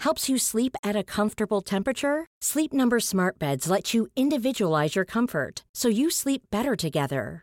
Helps you sleep at a comfortable temperature? Sleep Number Smart Beds let you individualize your comfort so you sleep better together.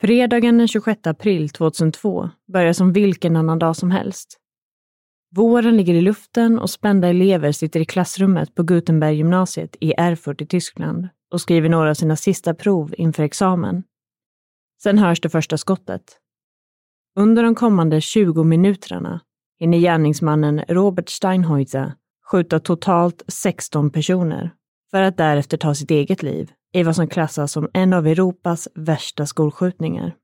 Fredagen den 26 april 2002 börjar som vilken annan dag som helst. Våren ligger i luften och spända elever sitter i klassrummet på Gutenberggymnasiet i Erfurt i Tyskland och skriver några av sina sista prov inför examen. Sen hörs det första skottet. Under de kommande 20 minuterna hinner gärningsmannen Robert Steinhäuser skjuta totalt 16 personer för att därefter ta sitt eget liv i vad som klassas som en av Europas värsta skolskjutningar.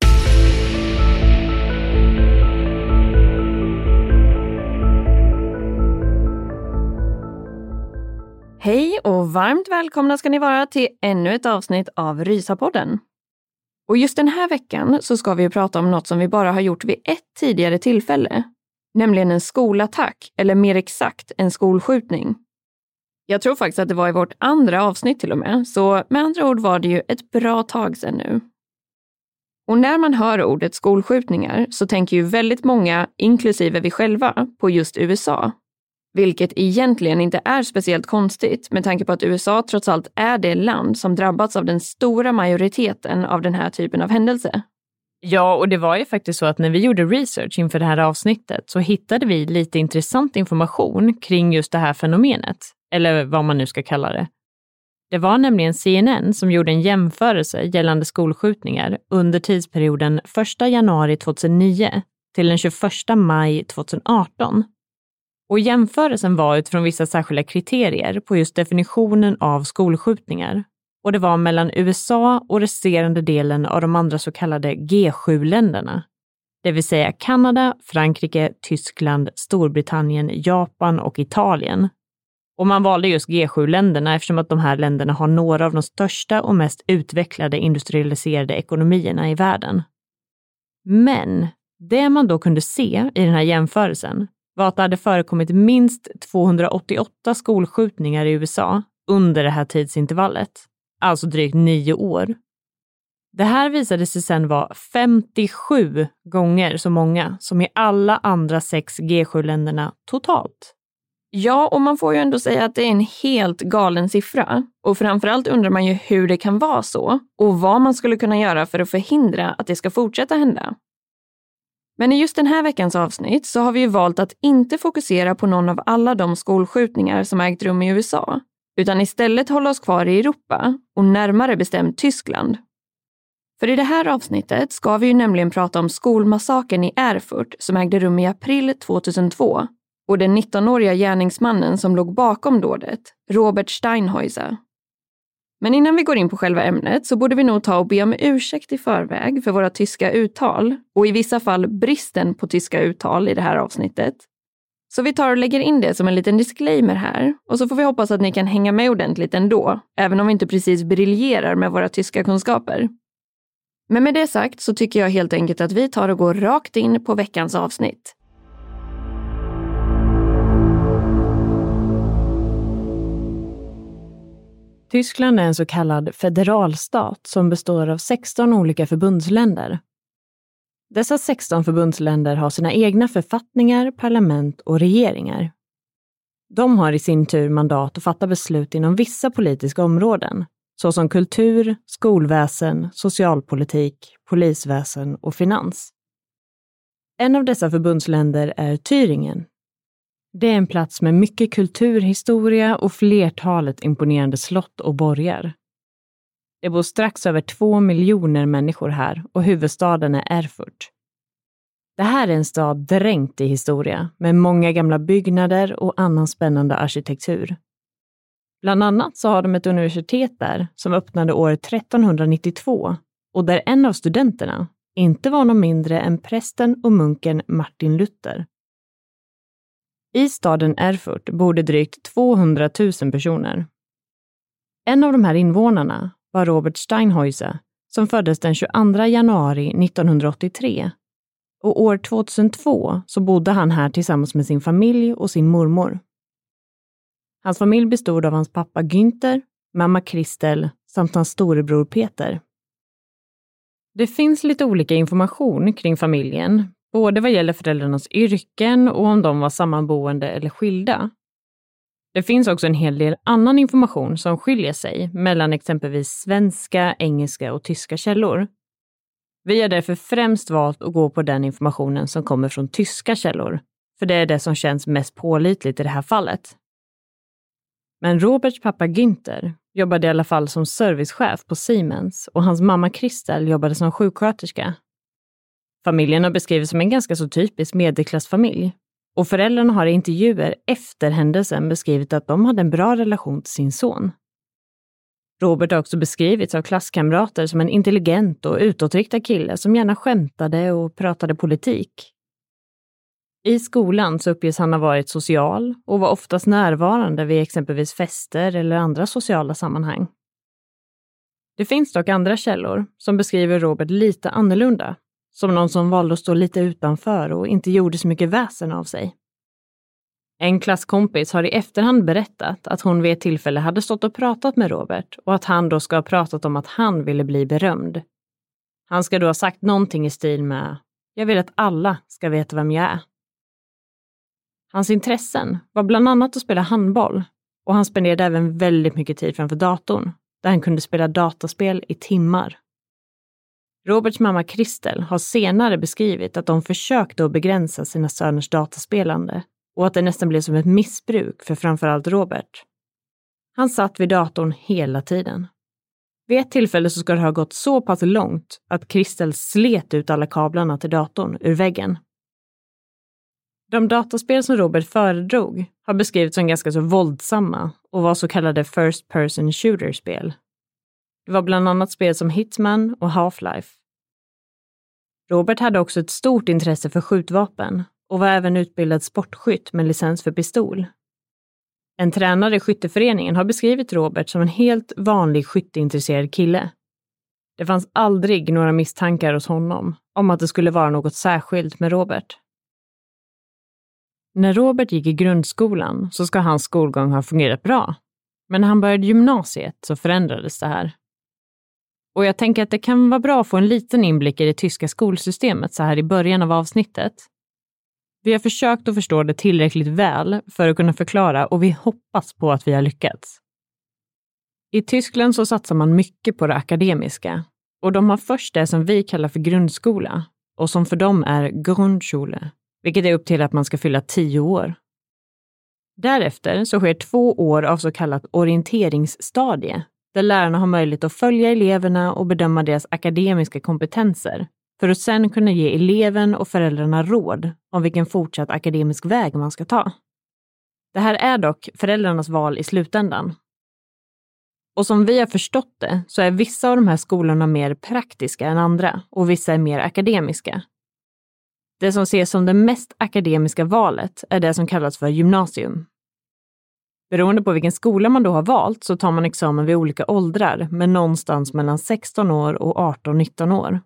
Hej och varmt välkomna ska ni vara till ännu ett avsnitt av Rysapodden. Och just den här veckan så ska vi prata om något som vi bara har gjort vid ett tidigare tillfälle, nämligen en skolattack, eller mer exakt en skolskjutning. Jag tror faktiskt att det var i vårt andra avsnitt till och med, så med andra ord var det ju ett bra tag sedan nu. Och när man hör ordet skolskjutningar så tänker ju väldigt många, inklusive vi själva, på just USA. Vilket egentligen inte är speciellt konstigt med tanke på att USA trots allt är det land som drabbats av den stora majoriteten av den här typen av händelse. Ja, och det var ju faktiskt så att när vi gjorde research inför det här avsnittet så hittade vi lite intressant information kring just det här fenomenet, eller vad man nu ska kalla det. Det var nämligen CNN som gjorde en jämförelse gällande skolskjutningar under tidsperioden 1 januari 2009 till den 21 maj 2018. Och jämförelsen var utifrån vissa särskilda kriterier på just definitionen av skolskjutningar. Och det var mellan USA och resterande delen av de andra så kallade G7-länderna. Det vill säga Kanada, Frankrike, Tyskland, Storbritannien, Japan och Italien. Och man valde just G7-länderna eftersom att de här länderna har några av de största och mest utvecklade industrialiserade ekonomierna i världen. Men det man då kunde se i den här jämförelsen var att det hade förekommit minst 288 skolskjutningar i USA under det här tidsintervallet, alltså drygt nio år. Det här visade sig sedan vara 57 gånger så många som i alla andra sex G7-länderna totalt. Ja, och man får ju ändå säga att det är en helt galen siffra. Och framförallt undrar man ju hur det kan vara så och vad man skulle kunna göra för att förhindra att det ska fortsätta hända. Men i just den här veckans avsnitt så har vi ju valt att inte fokusera på någon av alla de skolskjutningar som ägt rum i USA, utan istället hålla oss kvar i Europa och närmare bestämt Tyskland. För i det här avsnittet ska vi ju nämligen prata om skolmassakern i Erfurt som ägde rum i april 2002 och den 19-åriga gärningsmannen som låg bakom dådet, Robert Steinhäuser. Men innan vi går in på själva ämnet så borde vi nog ta och be om ursäkt i förväg för våra tyska uttal och i vissa fall bristen på tyska uttal i det här avsnittet. Så vi tar och lägger in det som en liten disclaimer här och så får vi hoppas att ni kan hänga med ordentligt ändå, även om vi inte precis briljerar med våra tyska kunskaper. Men med det sagt så tycker jag helt enkelt att vi tar och går rakt in på veckans avsnitt. Tyskland är en så kallad federalstat som består av 16 olika förbundsländer. Dessa 16 förbundsländer har sina egna författningar, parlament och regeringar. De har i sin tur mandat att fatta beslut inom vissa politiska områden, såsom kultur, skolväsen, socialpolitik, polisväsen och finans. En av dessa förbundsländer är Thüringen. Det är en plats med mycket kulturhistoria och flertalet imponerande slott och borgar. Det bor strax över två miljoner människor här och huvudstaden är Erfurt. Det här är en stad dränkt i historia med många gamla byggnader och annan spännande arkitektur. Bland annat så har de ett universitet där som öppnade år 1392 och där en av studenterna inte var någon mindre än prästen och munken Martin Luther. I staden Erfurt bor det drygt 200 000 personer. En av de här invånarna var Robert Steinhäuser som föddes den 22 januari 1983. Och år 2002 så bodde han här tillsammans med sin familj och sin mormor. Hans familj bestod av hans pappa Günther, mamma Kristel samt hans storebror Peter. Det finns lite olika information kring familjen, både vad gäller föräldrarnas yrken och om de var sammanboende eller skilda. Det finns också en hel del annan information som skiljer sig mellan exempelvis svenska, engelska och tyska källor. Vi har därför främst valt att gå på den informationen som kommer från tyska källor, för det är det som känns mest pålitligt i det här fallet. Men Roberts pappa Günther jobbade i alla fall som servicechef på Siemens och hans mamma Kristel jobbade som sjuksköterska. Familjen har beskrivits som en ganska så typisk medelklassfamilj och föräldrarna har i intervjuer efter händelsen beskrivit att de hade en bra relation till sin son. Robert har också beskrivits av klasskamrater som en intelligent och utåtriktad kille som gärna skämtade och pratade politik. I skolan så uppges han ha varit social och var oftast närvarande vid exempelvis fester eller andra sociala sammanhang. Det finns dock andra källor som beskriver Robert lite annorlunda, som någon som valde att stå lite utanför och inte gjorde så mycket väsen av sig. En klasskompis har i efterhand berättat att hon vid ett tillfälle hade stått och pratat med Robert och att han då ska ha pratat om att han ville bli berömd. Han ska då ha sagt någonting i stil med “Jag vill att alla ska veta vem jag är”. Hans intressen var bland annat att spela handboll och han spenderade även väldigt mycket tid framför datorn, där han kunde spela dataspel i timmar. Roberts mamma Kristel har senare beskrivit att de försökte att begränsa sina söners dataspelande och att det nästan blev som ett missbruk för framförallt Robert. Han satt vid datorn hela tiden. Vid ett tillfälle så ska det ha gått så pass långt att Kristel slet ut alla kablarna till datorn ur väggen de dataspel som Robert föredrog har beskrivits som ganska så våldsamma och var så kallade First Person Shooter-spel. Det var bland annat spel som Hitman och Half-Life. Robert hade också ett stort intresse för skjutvapen och var även utbildad sportskytt med licens för pistol. En tränare i skytteföreningen har beskrivit Robert som en helt vanlig skytteintresserad kille. Det fanns aldrig några misstankar hos honom om att det skulle vara något särskilt med Robert. När Robert gick i grundskolan så ska hans skolgång ha fungerat bra. Men när han började gymnasiet så förändrades det här. Och jag tänker att det kan vara bra att få en liten inblick i det tyska skolsystemet så här i början av avsnittet. Vi har försökt att förstå det tillräckligt väl för att kunna förklara och vi hoppas på att vi har lyckats. I Tyskland så satsar man mycket på det akademiska och de har först det som vi kallar för grundskola och som för dem är Grundschule vilket är upp till att man ska fylla tio år. Därefter så sker två år av så kallat orienteringsstadie, där lärarna har möjlighet att följa eleverna och bedöma deras akademiska kompetenser, för att sedan kunna ge eleven och föräldrarna råd om vilken fortsatt akademisk väg man ska ta. Det här är dock föräldrarnas val i slutändan. Och som vi har förstått det så är vissa av de här skolorna mer praktiska än andra och vissa är mer akademiska. Det som ses som det mest akademiska valet är det som kallas för gymnasium. Beroende på vilken skola man då har valt så tar man examen vid olika åldrar, men någonstans mellan 16 år och 18-19 år.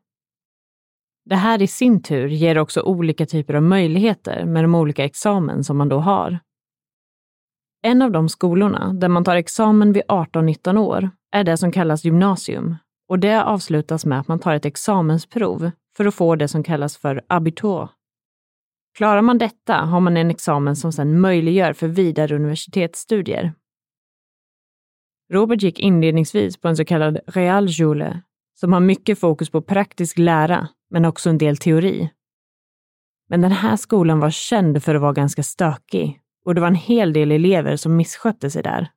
Det här i sin tur ger också olika typer av möjligheter med de olika examen som man då har. En av de skolorna där man tar examen vid 18-19 år är det som kallas gymnasium och det avslutas med att man tar ett examensprov för att få det som kallas för abitur. Klarar man detta har man en examen som sedan möjliggör för vidare universitetsstudier. Robert gick inledningsvis på en så kallad realschule som har mycket fokus på praktisk lära, men också en del teori. Men den här skolan var känd för att vara ganska stökig och det var en hel del elever som misskötte sig där.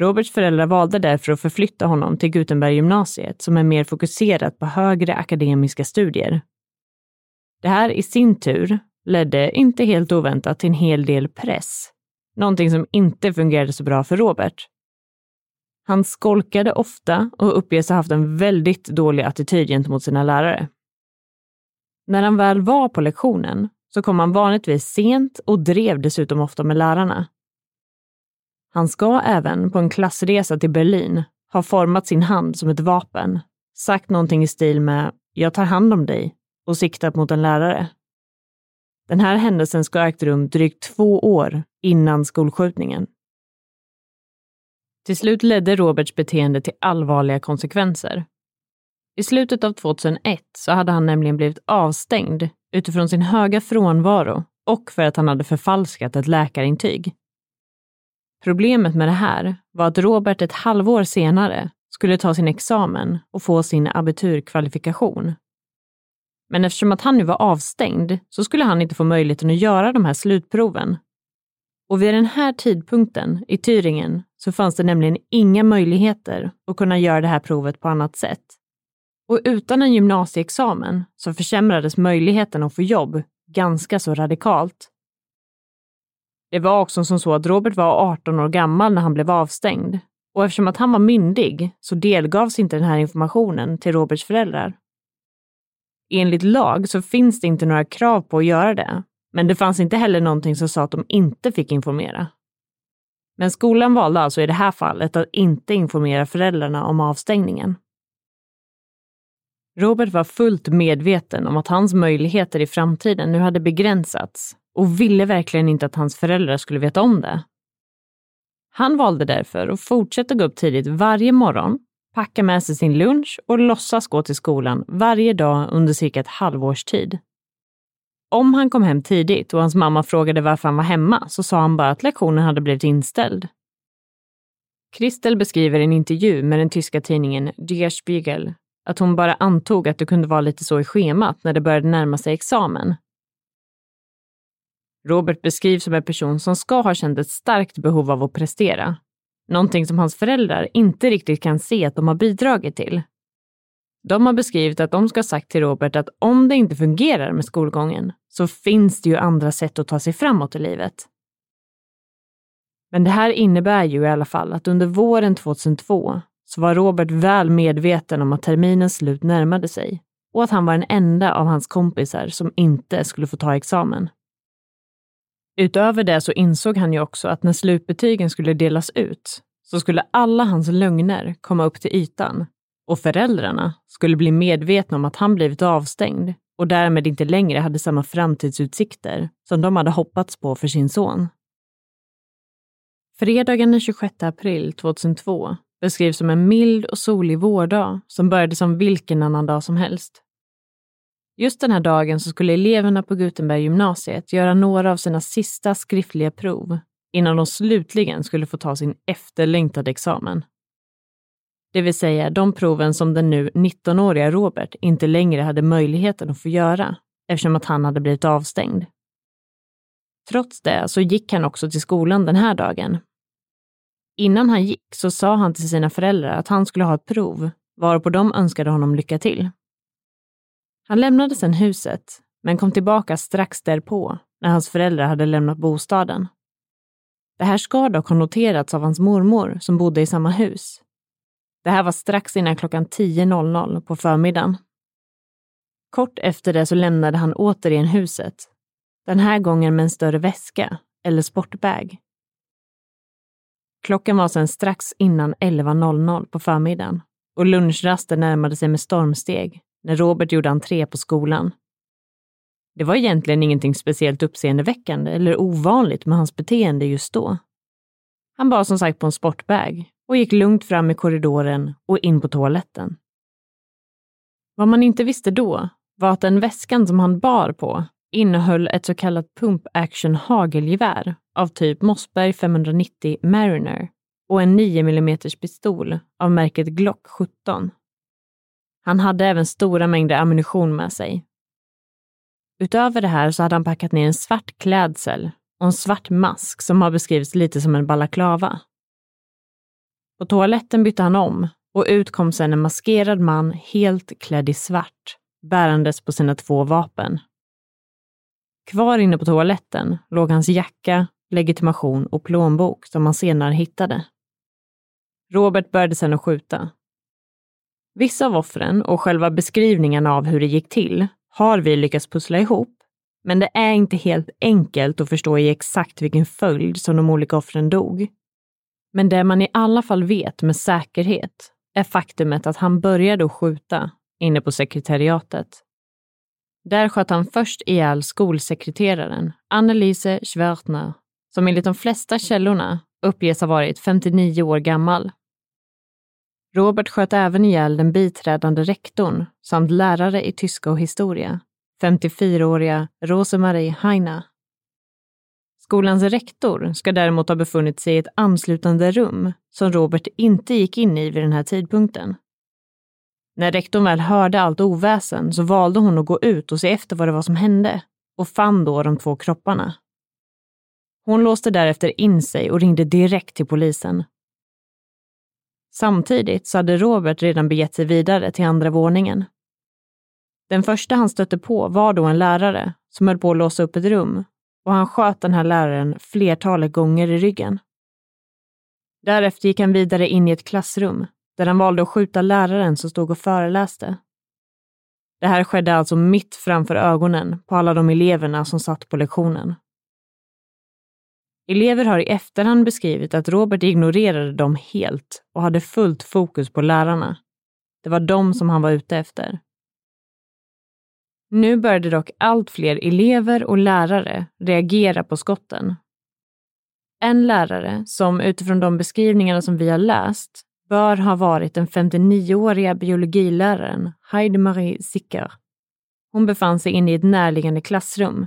Roberts föräldrar valde därför att förflytta honom till Gutenberggymnasiet som är mer fokuserat på högre akademiska studier. Det här i sin tur ledde, inte helt oväntat, till en hel del press. Någonting som inte fungerade så bra för Robert. Han skolkade ofta och uppges ha haft en väldigt dålig attityd gentemot sina lärare. När han väl var på lektionen så kom han vanligtvis sent och drev dessutom ofta med lärarna. Han ska även på en klassresa till Berlin ha format sin hand som ett vapen, sagt någonting i stil med “jag tar hand om dig” och siktat mot en lärare. Den här händelsen ska ha ägt rum drygt två år innan skolskjutningen. Till slut ledde Roberts beteende till allvarliga konsekvenser. I slutet av 2001 så hade han nämligen blivit avstängd utifrån sin höga frånvaro och för att han hade förfalskat ett läkarintyg. Problemet med det här var att Robert ett halvår senare skulle ta sin examen och få sin abiturkvalifikation. Men eftersom att han nu var avstängd så skulle han inte få möjligheten att göra de här slutproven. Och vid den här tidpunkten i Thüringen så fanns det nämligen inga möjligheter att kunna göra det här provet på annat sätt. Och utan en gymnasieexamen så försämrades möjligheten att få jobb ganska så radikalt. Det var också som så att Robert var 18 år gammal när han blev avstängd och eftersom att han var myndig så delgavs inte den här informationen till Roberts föräldrar. Enligt lag så finns det inte några krav på att göra det, men det fanns inte heller någonting som sa att de inte fick informera. Men skolan valde alltså i det här fallet att inte informera föräldrarna om avstängningen. Robert var fullt medveten om att hans möjligheter i framtiden nu hade begränsats och ville verkligen inte att hans föräldrar skulle veta om det. Han valde därför att fortsätta gå upp tidigt varje morgon, packa med sig sin lunch och låtsas gå till skolan varje dag under cirka ett halvårs tid. Om han kom hem tidigt och hans mamma frågade varför han var hemma så sa han bara att lektionen hade blivit inställd. Kristel beskriver i en intervju med den tyska tidningen Der Spiegel att hon bara antog att det kunde vara lite så i schemat när det började närma sig examen. Robert beskrivs som en person som ska ha känt ett starkt behov av att prestera. Någonting som hans föräldrar inte riktigt kan se att de har bidragit till. De har beskrivit att de ska ha sagt till Robert att om det inte fungerar med skolgången så finns det ju andra sätt att ta sig framåt i livet. Men det här innebär ju i alla fall att under våren 2002 så var Robert väl medveten om att terminens slut närmade sig och att han var den enda av hans kompisar som inte skulle få ta examen. Utöver det så insåg han ju också att när slutbetygen skulle delas ut så skulle alla hans lögner komma upp till ytan och föräldrarna skulle bli medvetna om att han blivit avstängd och därmed inte längre hade samma framtidsutsikter som de hade hoppats på för sin son. Fredagen den 26 april 2002 beskrivs som en mild och solig vårdag som började som vilken annan dag som helst. Just den här dagen så skulle eleverna på Gutenberggymnasiet göra några av sina sista skriftliga prov innan de slutligen skulle få ta sin efterlängtade examen. Det vill säga de proven som den nu 19-åriga Robert inte längre hade möjligheten att få göra eftersom att han hade blivit avstängd. Trots det så gick han också till skolan den här dagen. Innan han gick så sa han till sina föräldrar att han skulle ha ett prov, varpå de önskade honom lycka till. Han lämnade sedan huset, men kom tillbaka strax därpå när hans föräldrar hade lämnat bostaden. Det här ska dock ha noterats av hans mormor som bodde i samma hus. Det här var strax innan klockan 10.00 på förmiddagen. Kort efter det så lämnade han återigen huset. Den här gången med en större väska eller sportbag. Klockan var sedan strax innan 11.00 på förmiddagen och lunchrasten närmade sig med stormsteg när Robert gjorde entré på skolan. Det var egentligen ingenting speciellt uppseendeväckande eller ovanligt med hans beteende just då. Han bar som sagt på en sportbag och gick lugnt fram i korridoren och in på toaletten. Vad man inte visste då var att den väskan som han bar på innehöll ett så kallat pump action hagelgevär av typ Mossberg 590 Mariner och en 9 mm pistol av märket Glock 17. Han hade även stora mängder ammunition med sig. Utöver det här så hade han packat ner en svart klädsel och en svart mask som har beskrivits lite som en balaklava. På toaletten bytte han om och ut kom sedan en maskerad man helt klädd i svart, bärandes på sina två vapen. Kvar inne på toaletten låg hans jacka, legitimation och plånbok som han senare hittade. Robert började sedan att skjuta. Vissa av offren och själva beskrivningen av hur det gick till har vi lyckats pussla ihop, men det är inte helt enkelt att förstå i exakt vilken följd som de olika offren dog. Men det man i alla fall vet med säkerhet är faktumet att han började att skjuta inne på sekretariatet. Där sköt han först ihjäl skolsekreteraren Annelise Schwertner, som enligt de flesta källorna uppges ha varit 59 år gammal. Robert sköt även ihjäl den biträdande rektorn samt lärare i tyska och historia, 54-åriga Rosemarie Heina. Skolans rektor ska däremot ha befunnit sig i ett anslutande rum som Robert inte gick in i vid den här tidpunkten. När rektorn väl hörde allt oväsen så valde hon att gå ut och se efter vad det var som hände och fann då de två kropparna. Hon låste därefter in sig och ringde direkt till polisen. Samtidigt så hade Robert redan begett sig vidare till andra våningen. Den första han stötte på var då en lärare som höll på att låsa upp ett rum och han sköt den här läraren flertalet gånger i ryggen. Därefter gick han vidare in i ett klassrum där han valde att skjuta läraren som stod och föreläste. Det här skedde alltså mitt framför ögonen på alla de eleverna som satt på lektionen. Elever har i efterhand beskrivit att Robert ignorerade dem helt och hade fullt fokus på lärarna. Det var dem som han var ute efter. Nu började dock allt fler elever och lärare reagera på skotten. En lärare som utifrån de beskrivningarna som vi har läst bör ha varit den 59-åriga biologiläraren Heidemarie Sicker. Hon befann sig inne i ett närliggande klassrum.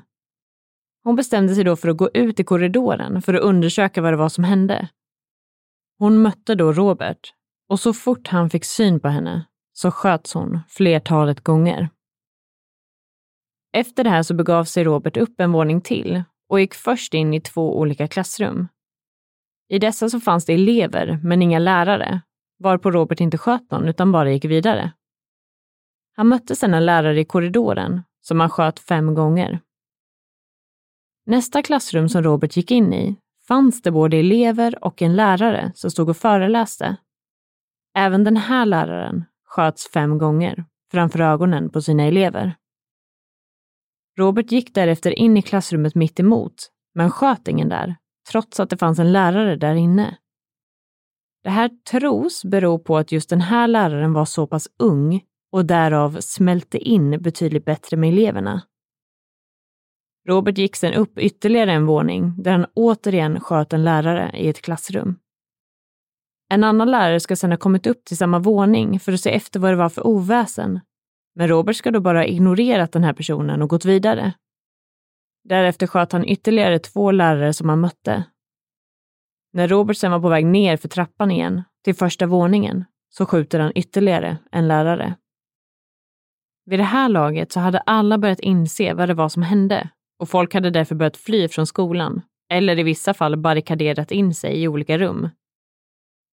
Hon bestämde sig då för att gå ut i korridoren för att undersöka vad det var som hände. Hon mötte då Robert och så fort han fick syn på henne så sköts hon flertalet gånger. Efter det här så begav sig Robert upp en våning till och gick först in i två olika klassrum. I dessa så fanns det elever, men inga lärare, varpå Robert inte sköt någon utan bara gick vidare. Han mötte sedan en lärare i korridoren som han sköt fem gånger. Nästa klassrum som Robert gick in i fanns det både elever och en lärare som stod och föreläste. Även den här läraren sköts fem gånger framför ögonen på sina elever. Robert gick därefter in i klassrummet mitt emot, men sköt ingen där, trots att det fanns en lärare där inne. Det här tros bero på att just den här läraren var så pass ung och därav smälte in betydligt bättre med eleverna. Robert gick sen upp ytterligare en våning där han återigen sköt en lärare i ett klassrum. En annan lärare ska sedan ha kommit upp till samma våning för att se efter vad det var för oväsen. Men Robert ska då bara ha ignorerat den här personen och gått vidare. Därefter sköt han ytterligare två lärare som han mötte. När Robert sen var på väg ner för trappan igen, till första våningen, så skjuter han ytterligare en lärare. Vid det här laget så hade alla börjat inse vad det var som hände och folk hade därför börjat fly från skolan, eller i vissa fall barrikaderat in sig i olika rum.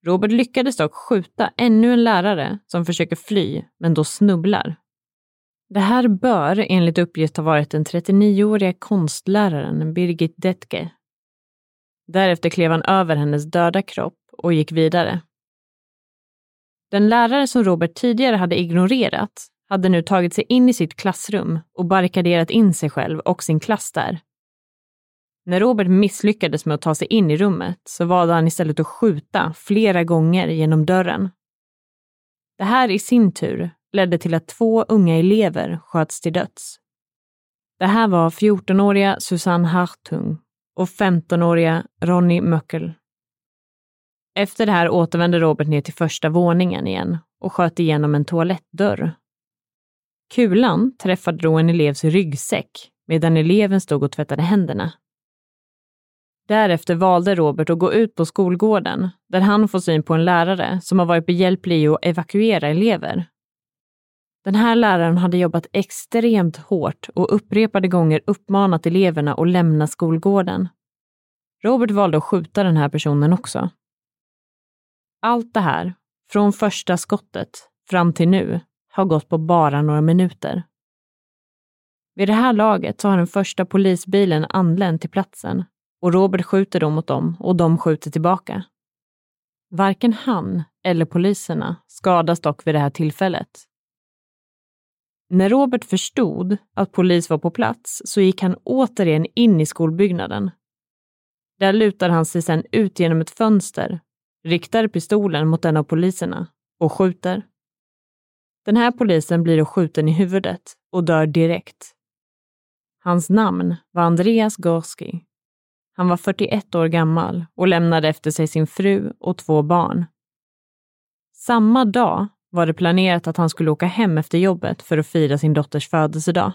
Robert lyckades dock skjuta ännu en lärare som försöker fly, men då snubblar. Det här bör enligt uppgift ha varit den 39-åriga konstläraren Birgit Detke. Därefter klev han över hennes döda kropp och gick vidare. Den lärare som Robert tidigare hade ignorerat hade nu tagit sig in i sitt klassrum och barrikaderat in sig själv och sin klass där. När Robert misslyckades med att ta sig in i rummet så valde han istället att skjuta flera gånger genom dörren. Det här i sin tur ledde till att två unga elever sköts till döds. Det här var 14-åriga Susanne Hartung och 15-åriga Ronny Möckel. Efter det här återvände Robert ner till första våningen igen och sköt igenom en toalettdörr. Kulan träffade då en elevs ryggsäck medan eleven stod och tvättade händerna. Därefter valde Robert att gå ut på skolgården där han får syn på en lärare som har varit behjälplig i att evakuera elever. Den här läraren hade jobbat extremt hårt och upprepade gånger uppmanat eleverna att lämna skolgården. Robert valde att skjuta den här personen också. Allt det här, från första skottet fram till nu, har gått på bara några minuter. Vid det här laget så har den första polisbilen anlänt till platsen och Robert skjuter då mot dem och de skjuter tillbaka. Varken han eller poliserna skadas dock vid det här tillfället. När Robert förstod att polis var på plats så gick han återigen in i skolbyggnaden. Där lutar han sig sedan ut genom ett fönster, riktar pistolen mot en av poliserna och skjuter. Den här polisen blir då skjuten i huvudet och dör direkt. Hans namn var Andreas Gorski. Han var 41 år gammal och lämnade efter sig sin fru och två barn. Samma dag var det planerat att han skulle åka hem efter jobbet för att fira sin dotters födelsedag.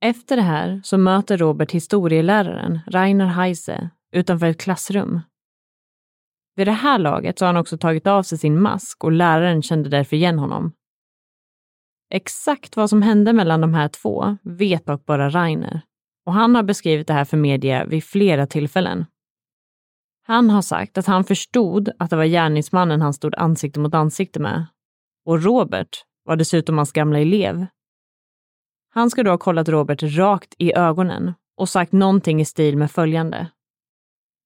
Efter det här så möter Robert historieläraren Rainer Heise utanför ett klassrum. Vid det här laget så har han också tagit av sig sin mask och läraren kände därför igen honom. Exakt vad som hände mellan de här två vet dock bara Rainer och han har beskrivit det här för media vid flera tillfällen. Han har sagt att han förstod att det var gärningsmannen han stod ansikte mot ansikte med. Och Robert var dessutom hans gamla elev. Han ska då ha kollat Robert rakt i ögonen och sagt någonting i stil med följande.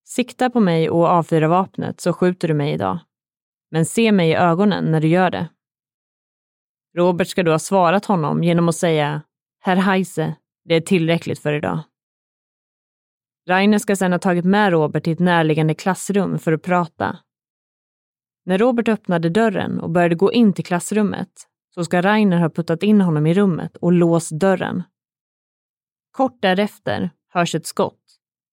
Sikta på mig och avfyra vapnet så skjuter du mig idag. Men se mig i ögonen när du gör det. Robert ska då ha svarat honom genom att säga Herr Heise, det är tillräckligt för idag. Rainer ska sedan ha tagit med Robert till ett närliggande klassrum för att prata. När Robert öppnade dörren och började gå in till klassrummet så ska Rainer ha puttat in honom i rummet och låst dörren. Kort därefter hörs ett skott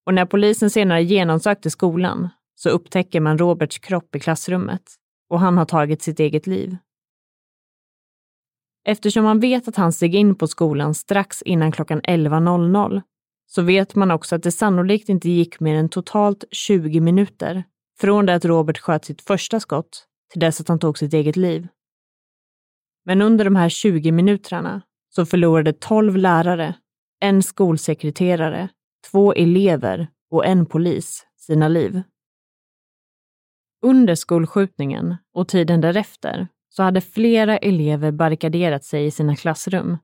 och när polisen senare genomsökte skolan så upptäcker man Roberts kropp i klassrummet och han har tagit sitt eget liv. Eftersom man vet att han steg in på skolan strax innan klockan 11.00 så vet man också att det sannolikt inte gick mer än totalt 20 minuter från det att Robert sköt sitt första skott till dess att han tog sitt eget liv. Men under de här 20 minuterna så förlorade 12 lärare, en skolsekreterare, två elever och en polis sina liv. Under skolskjutningen och tiden därefter så hade flera elever barrikaderat sig i sina klassrum.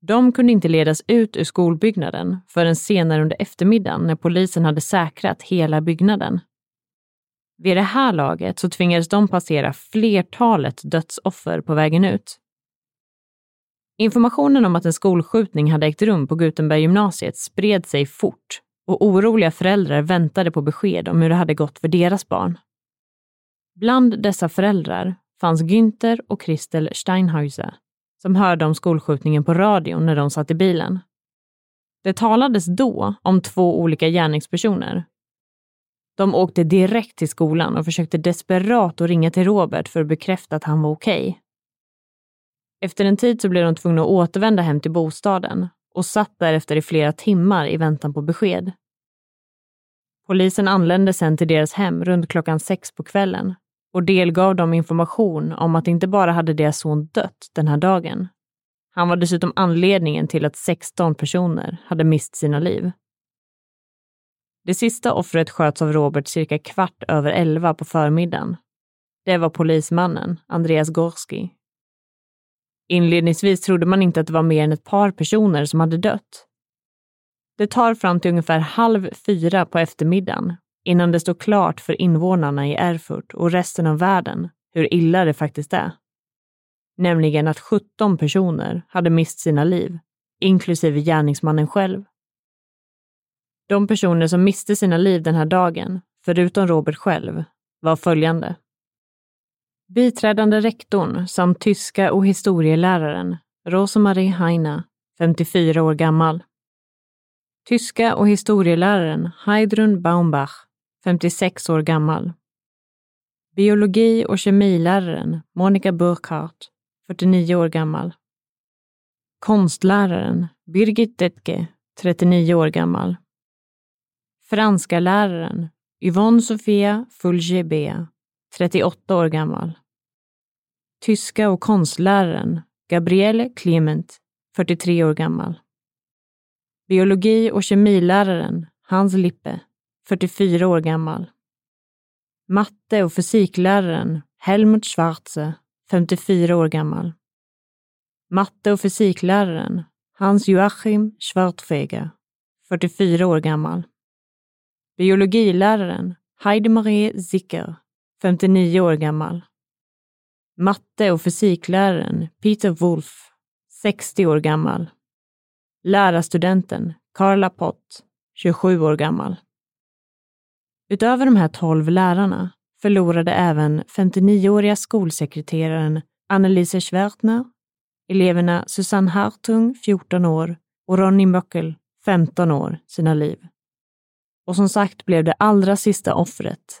De kunde inte ledas ut ur skolbyggnaden förrän senare under eftermiddagen när polisen hade säkrat hela byggnaden. Vid det här laget så tvingades de passera flertalet dödsoffer på vägen ut. Informationen om att en skolskjutning hade ägt rum på Gutenberggymnasiet spred sig fort och oroliga föräldrar väntade på besked om hur det hade gått för deras barn. Bland dessa föräldrar fanns Günther och Christel Steinhäuser som hörde om skolskjutningen på radion när de satt i bilen. Det talades då om två olika gärningspersoner. De åkte direkt till skolan och försökte desperat att ringa till Robert för att bekräfta att han var okej. Okay. Efter en tid så blev de tvungna att återvända hem till bostaden och satt därefter i flera timmar i väntan på besked. Polisen anlände sen till deras hem runt klockan sex på kvällen och delgav dem information om att inte bara hade deras son dött den här dagen. Han var dessutom anledningen till att 16 personer hade mist sina liv. Det sista offret sköts av Robert cirka kvart över elva på förmiddagen. Det var polismannen, Andreas Gorski. Inledningsvis trodde man inte att det var mer än ett par personer som hade dött. Det tar fram till ungefär halv fyra på eftermiddagen innan det står klart för invånarna i Erfurt och resten av världen hur illa det faktiskt är. Nämligen att 17 personer hade mist sina liv, inklusive gärningsmannen själv. De personer som miste sina liv den här dagen, förutom Robert själv, var följande. Biträdande rektorn samt tyska och historieläraren Rosemarie Heina, 54 år gammal. Tyska och historieläraren Heidrun Baumbach, 56 år gammal. Biologi och kemiläraren Monica Burkhardt, 49 år gammal. Konstläraren Birgit Detke, 39 år gammal. Franska läraren Yvonne Sofia Fulge 38 år gammal. Tyska och konstläraren Gabriele Clement, 43 år gammal. Biologi och kemiläraren Hans Lippe, 44 år gammal. Matte och fysikläraren Helmut Schwarze, 54 år gammal. Matte och fysikläraren Hans Joachim Schwartfeger, 44 år gammal. Biologiläraren Heidemarie Zicker, 59 år gammal. Matte och fysikläraren Peter Wolf, 60 år gammal. Lärarstudenten Carla Pott, 27 år gammal. Utöver de här 12 lärarna förlorade även 59-åriga skolsekreteraren Annelise Schwertner, eleverna Susanne Hartung, 14 år, och Ronny Möckel, 15 år, sina liv. Och som sagt blev det allra sista offret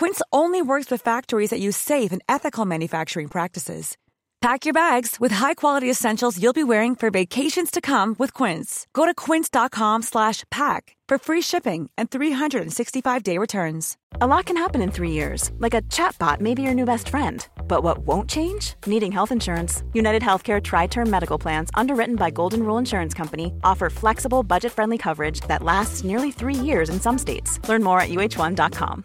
Quince only works with factories that use safe and ethical manufacturing practices. Pack your bags with high-quality essentials you'll be wearing for vacations to come with Quince. Go to quince.com/pack for free shipping and 365-day returns. A lot can happen in 3 years. Like a chatbot may be your new best friend. But what won't change? Needing health insurance. United Healthcare tri-term medical plans underwritten by Golden Rule Insurance Company offer flexible, budget-friendly coverage that lasts nearly 3 years in some states. Learn more at uh1.com.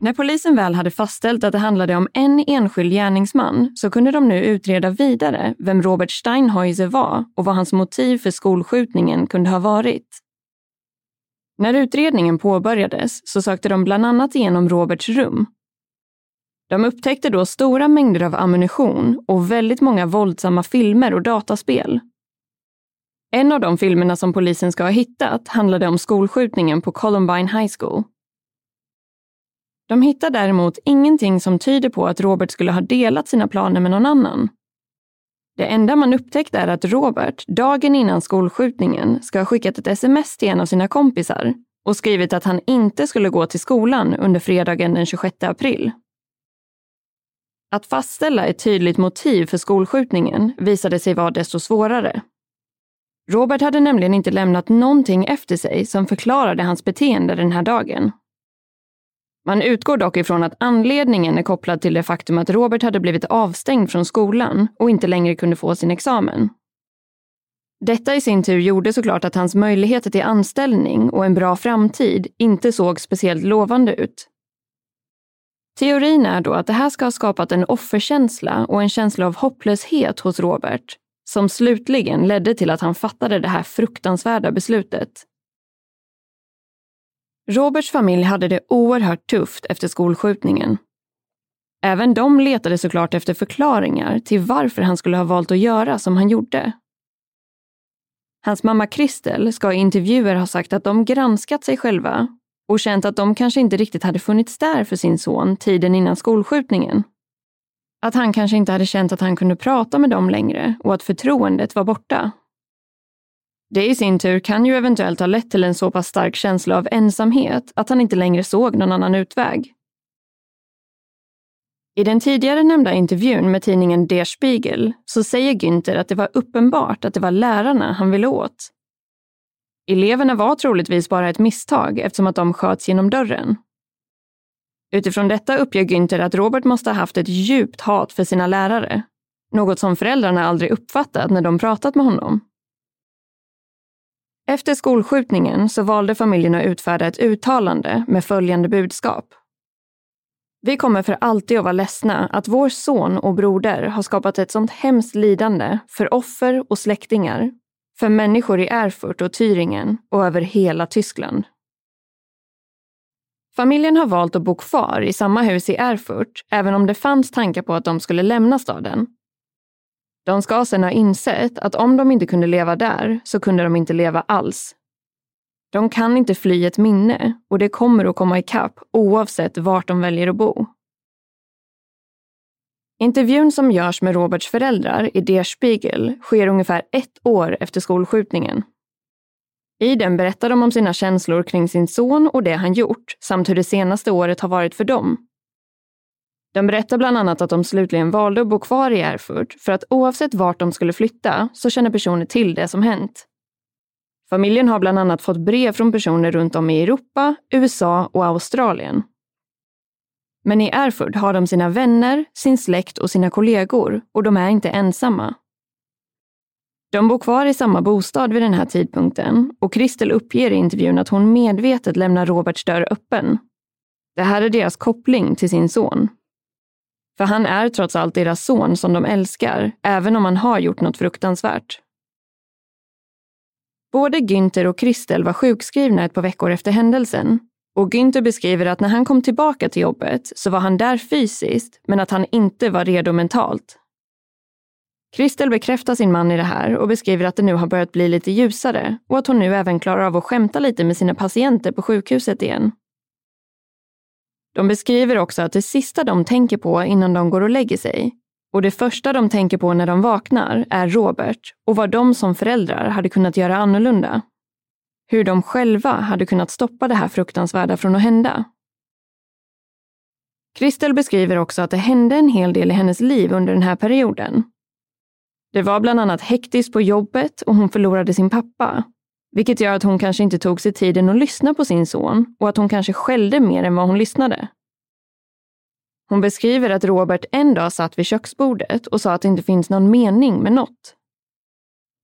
När polisen väl hade fastställt att det handlade om en enskild gärningsman så kunde de nu utreda vidare vem Robert Steinhäuser var och vad hans motiv för skolskjutningen kunde ha varit. När utredningen påbörjades så sökte de bland annat igenom Roberts rum. De upptäckte då stora mängder av ammunition och väldigt många våldsamma filmer och dataspel. En av de filmerna som polisen ska ha hittat handlade om skolskjutningen på Columbine High School. De hittar däremot ingenting som tyder på att Robert skulle ha delat sina planer med någon annan. Det enda man upptäckt är att Robert, dagen innan skolskjutningen, ska ha skickat ett sms till en av sina kompisar och skrivit att han inte skulle gå till skolan under fredagen den 26 april. Att fastställa ett tydligt motiv för skolskjutningen visade sig vara desto svårare. Robert hade nämligen inte lämnat någonting efter sig som förklarade hans beteende den här dagen. Man utgår dock ifrån att anledningen är kopplad till det faktum att Robert hade blivit avstängd från skolan och inte längre kunde få sin examen. Detta i sin tur gjorde såklart att hans möjligheter till anställning och en bra framtid inte såg speciellt lovande ut. Teorin är då att det här ska ha skapat en offerkänsla och en känsla av hopplöshet hos Robert, som slutligen ledde till att han fattade det här fruktansvärda beslutet. Roberts familj hade det oerhört tufft efter skolskjutningen. Även de letade såklart efter förklaringar till varför han skulle ha valt att göra som han gjorde. Hans mamma Kristel ska i intervjuer ha sagt att de granskat sig själva och känt att de kanske inte riktigt hade funnits där för sin son tiden innan skolskjutningen. Att han kanske inte hade känt att han kunde prata med dem längre och att förtroendet var borta. Det i sin tur kan ju eventuellt ha lett till en så pass stark känsla av ensamhet att han inte längre såg någon annan utväg. I den tidigare nämnda intervjun med tidningen Der Spiegel så säger Günther att det var uppenbart att det var lärarna han ville åt. Eleverna var troligtvis bara ett misstag eftersom att de sköts genom dörren. Utifrån detta uppger Günther att Robert måste ha haft ett djupt hat för sina lärare. Något som föräldrarna aldrig uppfattat när de pratat med honom. Efter skolskjutningen så valde familjen att utfärda ett uttalande med följande budskap. Vi kommer för alltid att vara ledsna att vår son och broder har skapat ett sånt hemskt lidande för offer och släktingar, för människor i Erfurt och Thüringen och över hela Tyskland. Familjen har valt att bo kvar i samma hus i Erfurt, även om det fanns tankar på att de skulle lämna staden. De ska sedan ha insett att om de inte kunde leva där så kunde de inte leva alls. De kan inte fly ett minne och det kommer att komma ikapp oavsett vart de väljer att bo. Intervjun som görs med Roberts föräldrar i Der Spiegel sker ungefär ett år efter skolskjutningen. I den berättar de om sina känslor kring sin son och det han gjort, samt hur det senaste året har varit för dem. De berättar bland annat att de slutligen valde att bo kvar i Erfurt för att oavsett vart de skulle flytta så känner personer till det som hänt. Familjen har bland annat fått brev från personer runt om i Europa, USA och Australien. Men i Erfurt har de sina vänner, sin släkt och sina kollegor och de är inte ensamma. De bor kvar i samma bostad vid den här tidpunkten och Kristel uppger i intervjun att hon medvetet lämnar Roberts dörr öppen. Det här är deras koppling till sin son. För han är trots allt deras son som de älskar, även om han har gjort något fruktansvärt. Både Günther och Kristel var sjukskrivna ett par veckor efter händelsen. Och Günther beskriver att när han kom tillbaka till jobbet så var han där fysiskt, men att han inte var redo mentalt. Kristel bekräftar sin man i det här och beskriver att det nu har börjat bli lite ljusare och att hon nu även klarar av att skämta lite med sina patienter på sjukhuset igen. De beskriver också att det sista de tänker på innan de går och lägger sig och det första de tänker på när de vaknar är Robert och vad de som föräldrar hade kunnat göra annorlunda. Hur de själva hade kunnat stoppa det här fruktansvärda från att hända. Kristel beskriver också att det hände en hel del i hennes liv under den här perioden. Det var bland annat hektiskt på jobbet och hon förlorade sin pappa. Vilket gör att hon kanske inte tog sig tiden att lyssna på sin son och att hon kanske skällde mer än vad hon lyssnade. Hon beskriver att Robert en dag satt vid köksbordet och sa att det inte finns någon mening med något.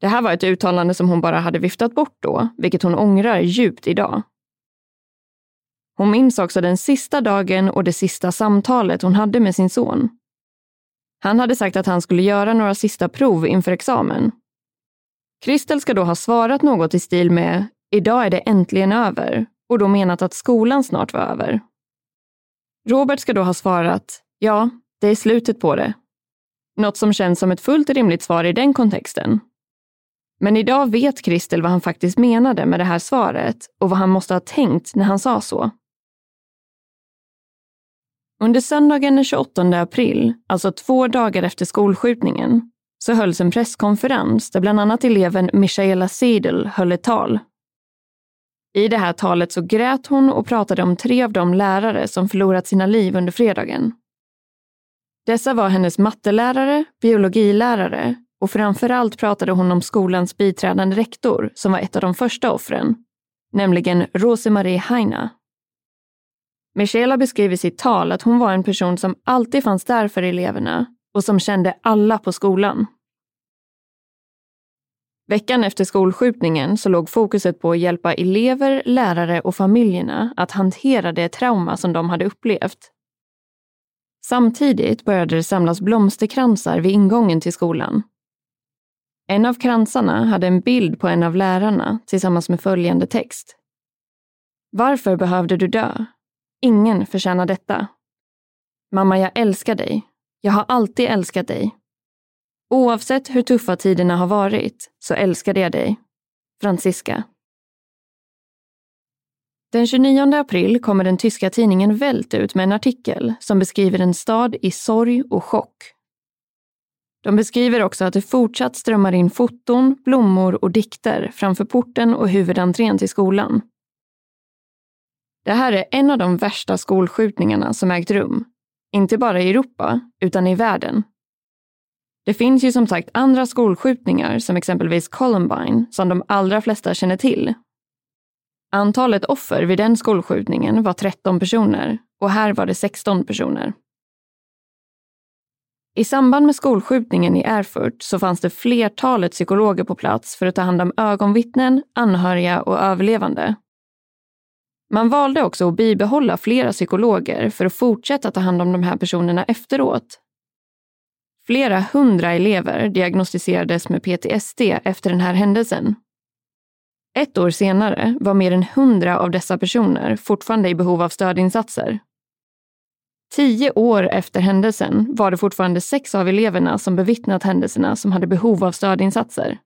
Det här var ett uttalande som hon bara hade viftat bort då, vilket hon ångrar djupt idag. Hon minns också den sista dagen och det sista samtalet hon hade med sin son. Han hade sagt att han skulle göra några sista prov inför examen. Kristel ska då ha svarat något i stil med “Idag är det äntligen över” och då menat att skolan snart var över. Robert ska då ha svarat “Ja, det är slutet på det”. Något som känns som ett fullt rimligt svar i den kontexten. Men idag vet Kristel vad han faktiskt menade med det här svaret och vad han måste ha tänkt när han sa så. Under söndagen den 28 april, alltså två dagar efter skolskjutningen, så hölls en presskonferens där bland annat eleven Michaela Seidel höll ett tal. I det här talet så grät hon och pratade om tre av de lärare som förlorat sina liv under fredagen. Dessa var hennes mattelärare, biologilärare och framförallt pratade hon om skolans biträdande rektor som var ett av de första offren, nämligen Rosemarie Heina. Michaela beskriver i sitt tal att hon var en person som alltid fanns där för eleverna och som kände alla på skolan. Veckan efter skolskjutningen så låg fokuset på att hjälpa elever, lärare och familjerna att hantera det trauma som de hade upplevt. Samtidigt började det samlas blomsterkransar vid ingången till skolan. En av kransarna hade en bild på en av lärarna tillsammans med följande text. Varför behövde du dö? Ingen förtjänar detta. Mamma, jag älskar dig. Jag har alltid älskat dig. Oavsett hur tuffa tiderna har varit så älskade jag dig. Franziska. Den 29 april kommer den tyska tidningen Welt ut med en artikel som beskriver en stad i sorg och chock. De beskriver också att det fortsatt strömmar in foton, blommor och dikter framför porten och huvudentrén till skolan. Det här är en av de värsta skolskjutningarna som ägt rum. Inte bara i Europa, utan i världen. Det finns ju som sagt andra skolskjutningar, som exempelvis Columbine, som de allra flesta känner till. Antalet offer vid den skolskjutningen var 13 personer och här var det 16 personer. I samband med skolskjutningen i Erfurt så fanns det flertalet psykologer på plats för att ta hand om ögonvittnen, anhöriga och överlevande. Man valde också att bibehålla flera psykologer för att fortsätta ta hand om de här personerna efteråt. Flera hundra elever diagnostiserades med PTSD efter den här händelsen. Ett år senare var mer än hundra av dessa personer fortfarande i behov av stödinsatser. Tio år efter händelsen var det fortfarande sex av eleverna som bevittnat händelserna som hade behov av stödinsatser.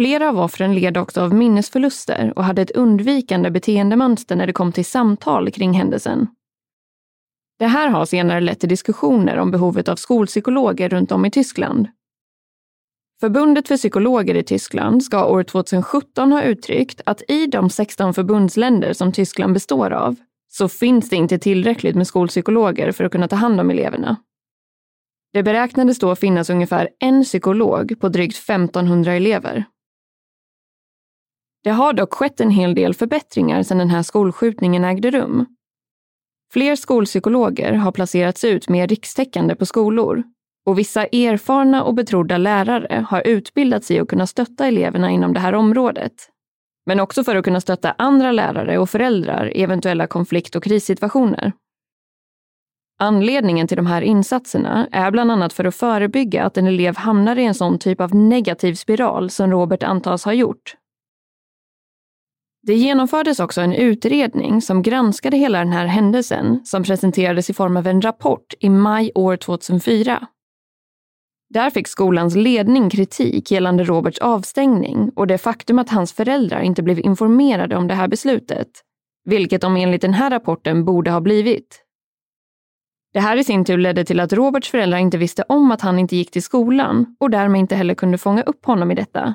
Flera av offren led också av minnesförluster och hade ett undvikande beteendemönster när det kom till samtal kring händelsen. Det här har senare lett till diskussioner om behovet av skolpsykologer runt om i Tyskland. Förbundet för psykologer i Tyskland ska år 2017 ha uttryckt att i de 16 förbundsländer som Tyskland består av så finns det inte tillräckligt med skolpsykologer för att kunna ta hand om eleverna. Det beräknades då finnas ungefär en psykolog på drygt 1500 elever. Det har dock skett en hel del förbättringar sedan den här skolskjutningen ägde rum. Fler skolpsykologer har placerats ut mer rikstäckande på skolor och vissa erfarna och betrodda lärare har utbildats i att kunna stötta eleverna inom det här området. Men också för att kunna stötta andra lärare och föräldrar i eventuella konflikt och krissituationer. Anledningen till de här insatserna är bland annat för att förebygga att en elev hamnar i en sån typ av negativ spiral som Robert antas ha gjort. Det genomfördes också en utredning som granskade hela den här händelsen som presenterades i form av en rapport i maj år 2004. Där fick skolans ledning kritik gällande Roberts avstängning och det faktum att hans föräldrar inte blev informerade om det här beslutet, vilket de enligt den här rapporten borde ha blivit. Det här i sin tur ledde till att Roberts föräldrar inte visste om att han inte gick till skolan och därmed inte heller kunde fånga upp honom i detta.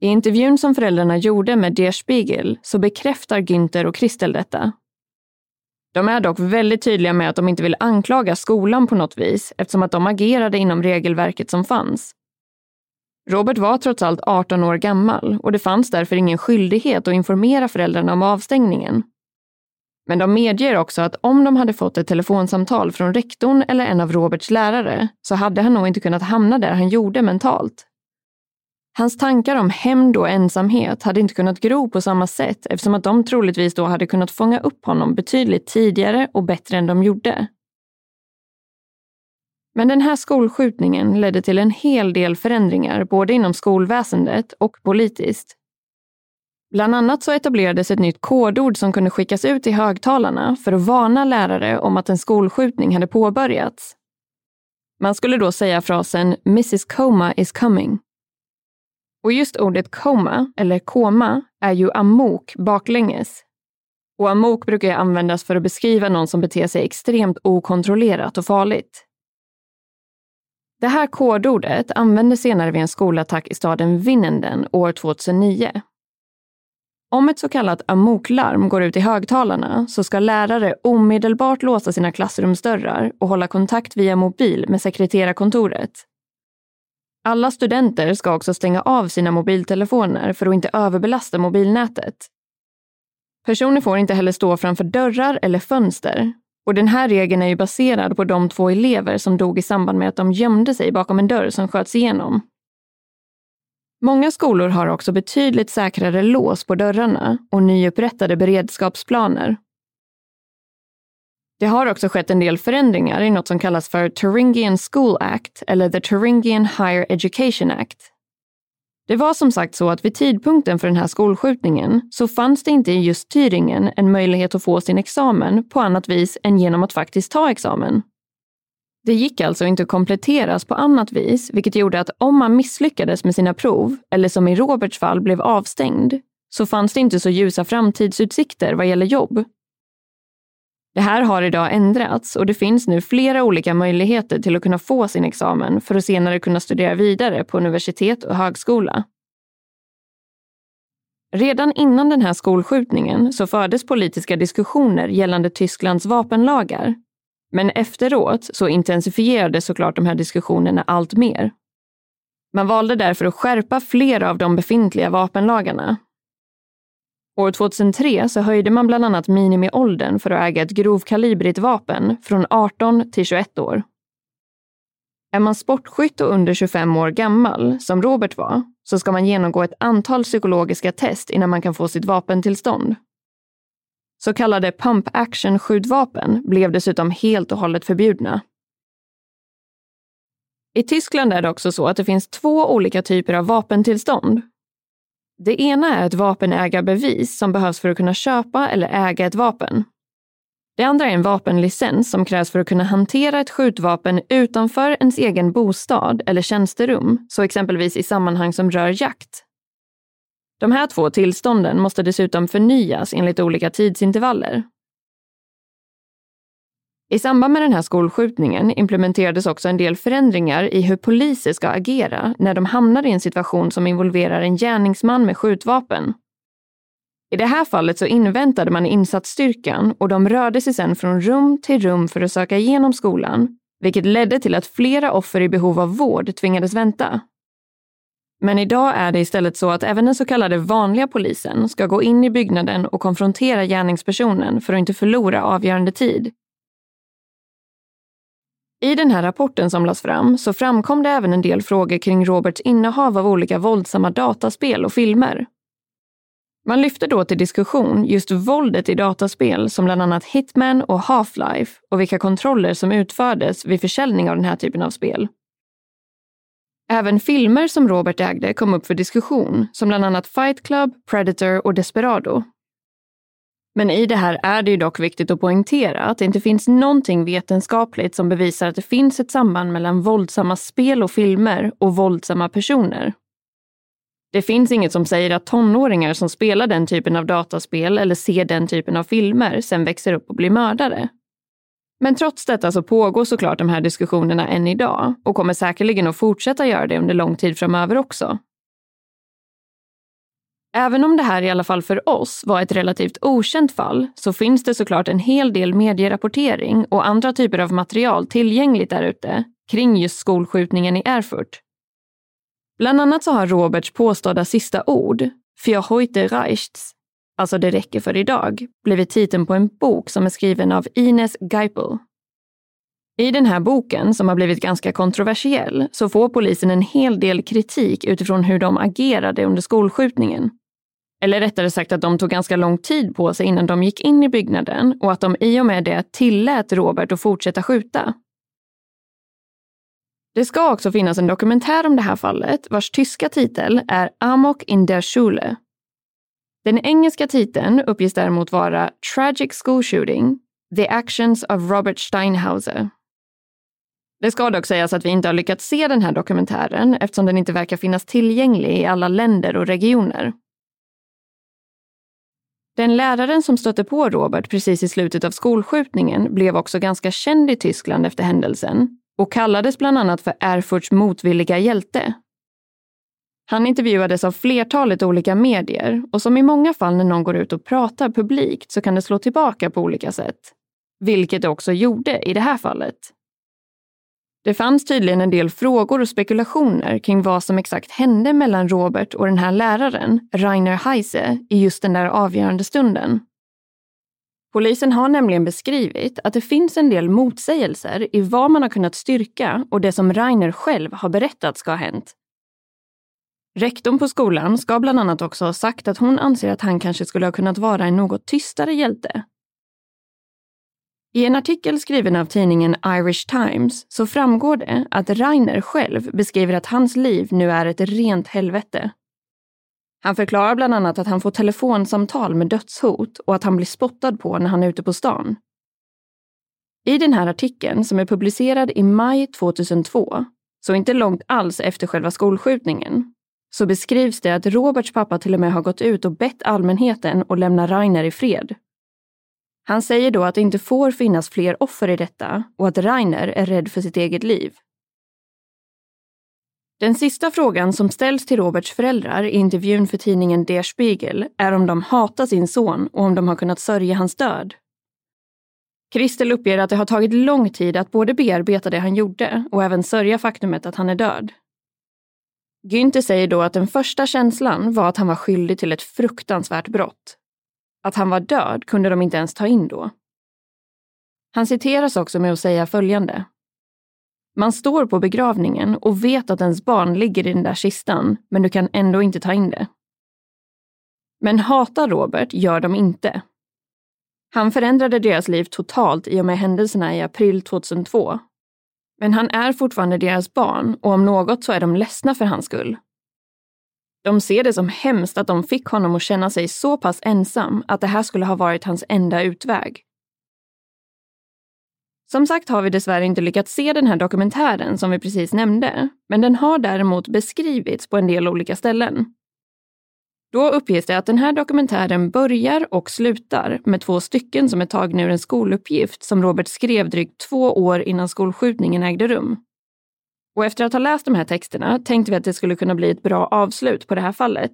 I intervjun som föräldrarna gjorde med Der Spiegel så bekräftar Günther och Kristel detta. De är dock väldigt tydliga med att de inte vill anklaga skolan på något vis eftersom att de agerade inom regelverket som fanns. Robert var trots allt 18 år gammal och det fanns därför ingen skyldighet att informera föräldrarna om avstängningen. Men de medger också att om de hade fått ett telefonsamtal från rektorn eller en av Roberts lärare så hade han nog inte kunnat hamna där han gjorde mentalt. Hans tankar om hämnd och ensamhet hade inte kunnat gro på samma sätt eftersom att de troligtvis då hade kunnat fånga upp honom betydligt tidigare och bättre än de gjorde. Men den här skolskjutningen ledde till en hel del förändringar både inom skolväsendet och politiskt. Bland annat så etablerades ett nytt kodord som kunde skickas ut i högtalarna för att varna lärare om att en skolskjutning hade påbörjats. Man skulle då säga frasen “Mrs Coma is coming” Och just ordet koma, eller koma, är ju amok baklänges. Och amok brukar ju användas för att beskriva någon som beter sig extremt okontrollerat och farligt. Det här kodordet användes senare vid en skolattack i staden Vinnenden år 2009. Om ett så kallat amoklarm går ut i högtalarna så ska lärare omedelbart låsa sina klassrumsdörrar och hålla kontakt via mobil med sekreterarkontoret alla studenter ska också stänga av sina mobiltelefoner för att inte överbelasta mobilnätet. Personer får inte heller stå framför dörrar eller fönster. Och den här regeln är ju baserad på de två elever som dog i samband med att de gömde sig bakom en dörr som sköts igenom. Många skolor har också betydligt säkrare lås på dörrarna och nyupprättade beredskapsplaner det har också skett en del förändringar i något som kallas för Thuringian School Act eller the Thuringian Higher Education Act. Det var som sagt så att vid tidpunkten för den här skolskjutningen så fanns det inte i just Thüringen en möjlighet att få sin examen på annat vis än genom att faktiskt ta examen. Det gick alltså inte att kompletteras på annat vis, vilket gjorde att om man misslyckades med sina prov, eller som i Roberts fall blev avstängd, så fanns det inte så ljusa framtidsutsikter vad gäller jobb det här har idag ändrats och det finns nu flera olika möjligheter till att kunna få sin examen för att senare kunna studera vidare på universitet och högskola. Redan innan den här skolskjutningen så fördes politiska diskussioner gällande Tysklands vapenlagar. Men efteråt så intensifierades såklart de här diskussionerna allt mer. Man valde därför att skärpa flera av de befintliga vapenlagarna. År 2003 så höjde man bland annat minimiåldern för att äga ett grovkalibrigt vapen från 18 till 21 år. Är man sportskytt och under 25 år gammal, som Robert var, så ska man genomgå ett antal psykologiska test innan man kan få sitt vapentillstånd. Så kallade pump action-skjutvapen blev dessutom helt och hållet förbjudna. I Tyskland är det också så att det finns två olika typer av vapentillstånd. Det ena är ett vapenägarbevis som behövs för att kunna köpa eller äga ett vapen. Det andra är en vapenlicens som krävs för att kunna hantera ett skjutvapen utanför ens egen bostad eller tjänsterum, så exempelvis i sammanhang som rör jakt. De här två tillstånden måste dessutom förnyas enligt olika tidsintervaller. I samband med den här skolskjutningen implementerades också en del förändringar i hur poliser ska agera när de hamnar i en situation som involverar en gärningsman med skjutvapen. I det här fallet så inväntade man insatsstyrkan och de rörde sig sedan från rum till rum för att söka igenom skolan, vilket ledde till att flera offer i behov av vård tvingades vänta. Men idag är det istället så att även den så kallade vanliga polisen ska gå in i byggnaden och konfrontera gärningspersonen för att inte förlora avgörande tid. I den här rapporten som lades fram så framkom det även en del frågor kring Roberts innehav av olika våldsamma dataspel och filmer. Man lyfte då till diskussion just våldet i dataspel som bland annat Hitman och Half-Life och vilka kontroller som utfördes vid försäljning av den här typen av spel. Även filmer som Robert ägde kom upp för diskussion, som bland annat Fight Club, Predator och Desperado. Men i det här är det ju dock viktigt att poängtera att det inte finns någonting vetenskapligt som bevisar att det finns ett samband mellan våldsamma spel och filmer och våldsamma personer. Det finns inget som säger att tonåringar som spelar den typen av dataspel eller ser den typen av filmer sen växer upp och blir mördare. Men trots detta så pågår såklart de här diskussionerna än idag och kommer säkerligen att fortsätta göra det under lång tid framöver också. Även om det här i alla fall för oss var ett relativt okänt fall så finns det såklart en hel del medierapportering och andra typer av material tillgängligt därute kring just skolskjutningen i Erfurt. Bland annat så har Roberts påstådda sista ord, Für heute reicht's, alltså det räcker för idag, blivit titeln på en bok som är skriven av Ines Geipel. I den här boken, som har blivit ganska kontroversiell, så får polisen en hel del kritik utifrån hur de agerade under skolskjutningen. Eller rättare sagt att de tog ganska lång tid på sig innan de gick in i byggnaden och att de i och med det tillät Robert att fortsätta skjuta. Det ska också finnas en dokumentär om det här fallet vars tyska titel är Amok in der Schule. Den engelska titeln uppges däremot vara Tragic School Shooting, The Actions of Robert Steinhauser. Det ska dock sägas att vi inte har lyckats se den här dokumentären eftersom den inte verkar finnas tillgänglig i alla länder och regioner. Den läraren som stötte på Robert precis i slutet av skolskjutningen blev också ganska känd i Tyskland efter händelsen och kallades bland annat för Erfurts motvilliga hjälte. Han intervjuades av flertalet olika medier och som i många fall när någon går ut och pratar publikt så kan det slå tillbaka på olika sätt. Vilket det också gjorde i det här fallet. Det fanns tydligen en del frågor och spekulationer kring vad som exakt hände mellan Robert och den här läraren, Rainer Heise, i just den där avgörande stunden. Polisen har nämligen beskrivit att det finns en del motsägelser i vad man har kunnat styrka och det som Rainer själv har berättat ska ha hänt. Rektorn på skolan ska bland annat också ha sagt att hon anser att han kanske skulle ha kunnat vara en något tystare hjälte. I en artikel skriven av tidningen Irish Times så framgår det att Rainer själv beskriver att hans liv nu är ett rent helvete. Han förklarar bland annat att han får telefonsamtal med dödshot och att han blir spottad på när han är ute på stan. I den här artikeln, som är publicerad i maj 2002, så inte långt alls efter själva skolskjutningen, så beskrivs det att Roberts pappa till och med har gått ut och bett allmänheten att lämna Rainer i fred. Han säger då att det inte får finnas fler offer i detta och att Rainer är rädd för sitt eget liv. Den sista frågan som ställs till Roberts föräldrar i intervjun för tidningen Der Spiegel är om de hatar sin son och om de har kunnat sörja hans död. Kristel uppger att det har tagit lång tid att både bearbeta det han gjorde och även sörja faktumet att han är död. Günther säger då att den första känslan var att han var skyldig till ett fruktansvärt brott. Att han var död kunde de inte ens ta in då. Han citeras också med att säga följande. Man står på begravningen och vet att ens barn ligger i den där kistan, men du kan ändå inte ta in det. Men hata Robert gör de inte. Han förändrade deras liv totalt i och med händelserna i april 2002. Men han är fortfarande deras barn och om något så är de ledsna för hans skull. De ser det som hemskt att de fick honom att känna sig så pass ensam att det här skulle ha varit hans enda utväg. Som sagt har vi dessvärre inte lyckats se den här dokumentären som vi precis nämnde, men den har däremot beskrivits på en del olika ställen. Då uppges det att den här dokumentären börjar och slutar med två stycken som är tagna ur en skoluppgift som Robert skrev drygt två år innan skolskjutningen ägde rum. Och efter att ha läst de här texterna tänkte vi att det skulle kunna bli ett bra avslut på det här fallet.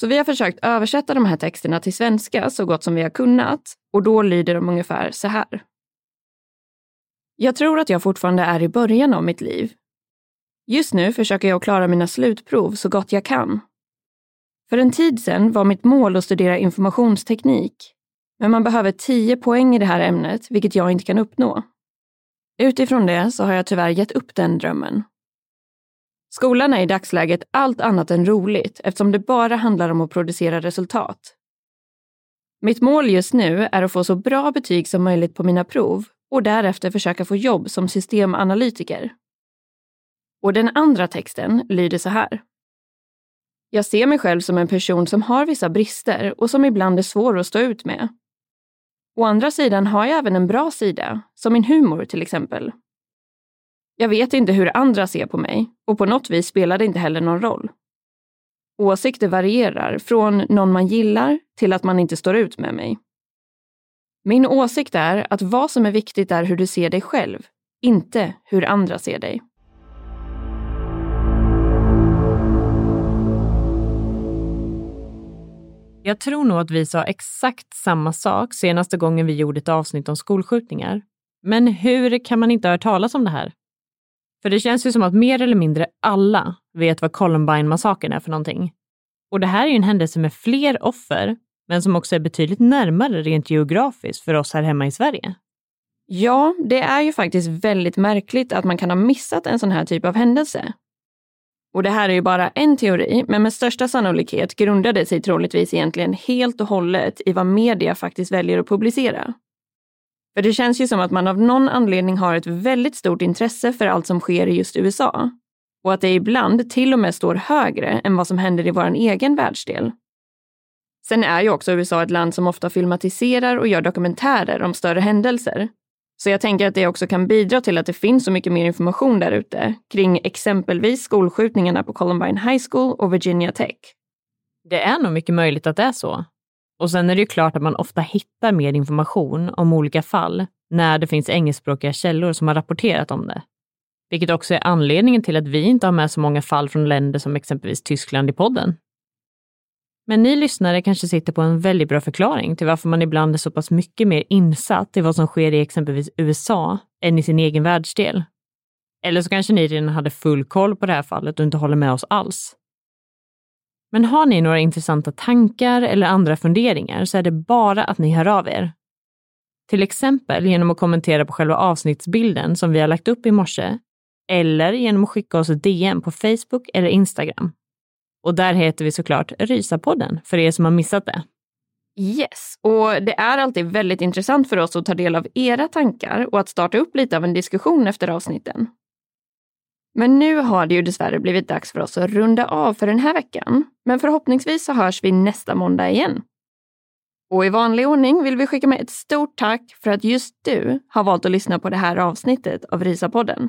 Så vi har försökt översätta de här texterna till svenska så gott som vi har kunnat och då lyder de ungefär så här. Jag tror att jag fortfarande är i början av mitt liv. Just nu försöker jag klara mina slutprov så gott jag kan. För en tid sedan var mitt mål att studera informationsteknik, men man behöver 10 poäng i det här ämnet, vilket jag inte kan uppnå. Utifrån det så har jag tyvärr gett upp den drömmen. Skolan är i dagsläget allt annat än roligt eftersom det bara handlar om att producera resultat. Mitt mål just nu är att få så bra betyg som möjligt på mina prov och därefter försöka få jobb som systemanalytiker. Och den andra texten lyder så här. Jag ser mig själv som en person som har vissa brister och som ibland är svår att stå ut med. Å andra sidan har jag även en bra sida, som min humor till exempel. Jag vet inte hur andra ser på mig och på något vis spelar det inte heller någon roll. Åsikter varierar från någon man gillar till att man inte står ut med mig. Min åsikt är att vad som är viktigt är hur du ser dig själv, inte hur andra ser dig. Jag tror nog att vi sa exakt samma sak senaste gången vi gjorde ett avsnitt om skolskjutningar. Men hur kan man inte ha hört talas om det här? För det känns ju som att mer eller mindre alla vet vad Columbine-massakern är för någonting. Och det här är ju en händelse med fler offer, men som också är betydligt närmare rent geografiskt för oss här hemma i Sverige. Ja, det är ju faktiskt väldigt märkligt att man kan ha missat en sån här typ av händelse. Och det här är ju bara en teori, men med största sannolikhet grundar det sig troligtvis egentligen helt och hållet i vad media faktiskt väljer att publicera. För det känns ju som att man av någon anledning har ett väldigt stort intresse för allt som sker i just USA. Och att det ibland till och med står högre än vad som händer i vår egen världsdel. Sen är ju också USA ett land som ofta filmatiserar och gör dokumentärer om större händelser. Så jag tänker att det också kan bidra till att det finns så mycket mer information där ute kring exempelvis skolskjutningarna på Columbine High School och Virginia Tech. Det är nog mycket möjligt att det är så. Och sen är det ju klart att man ofta hittar mer information om olika fall när det finns engelskspråkiga källor som har rapporterat om det. Vilket också är anledningen till att vi inte har med så många fall från länder som exempelvis Tyskland i podden. Men ni lyssnare kanske sitter på en väldigt bra förklaring till varför man ibland är så pass mycket mer insatt i vad som sker i exempelvis USA än i sin egen världsdel. Eller så kanske ni redan hade full koll på det här fallet och inte håller med oss alls. Men har ni några intressanta tankar eller andra funderingar så är det bara att ni hör av er. Till exempel genom att kommentera på själva avsnittsbilden som vi har lagt upp i morse eller genom att skicka oss ett DM på Facebook eller Instagram. Och där heter vi såklart Rysapodden för er som har missat det. Yes, och det är alltid väldigt intressant för oss att ta del av era tankar och att starta upp lite av en diskussion efter avsnitten. Men nu har det ju dessvärre blivit dags för oss att runda av för den här veckan. Men förhoppningsvis så hörs vi nästa måndag igen. Och i vanlig ordning vill vi skicka med ett stort tack för att just du har valt att lyssna på det här avsnittet av Rysapodden.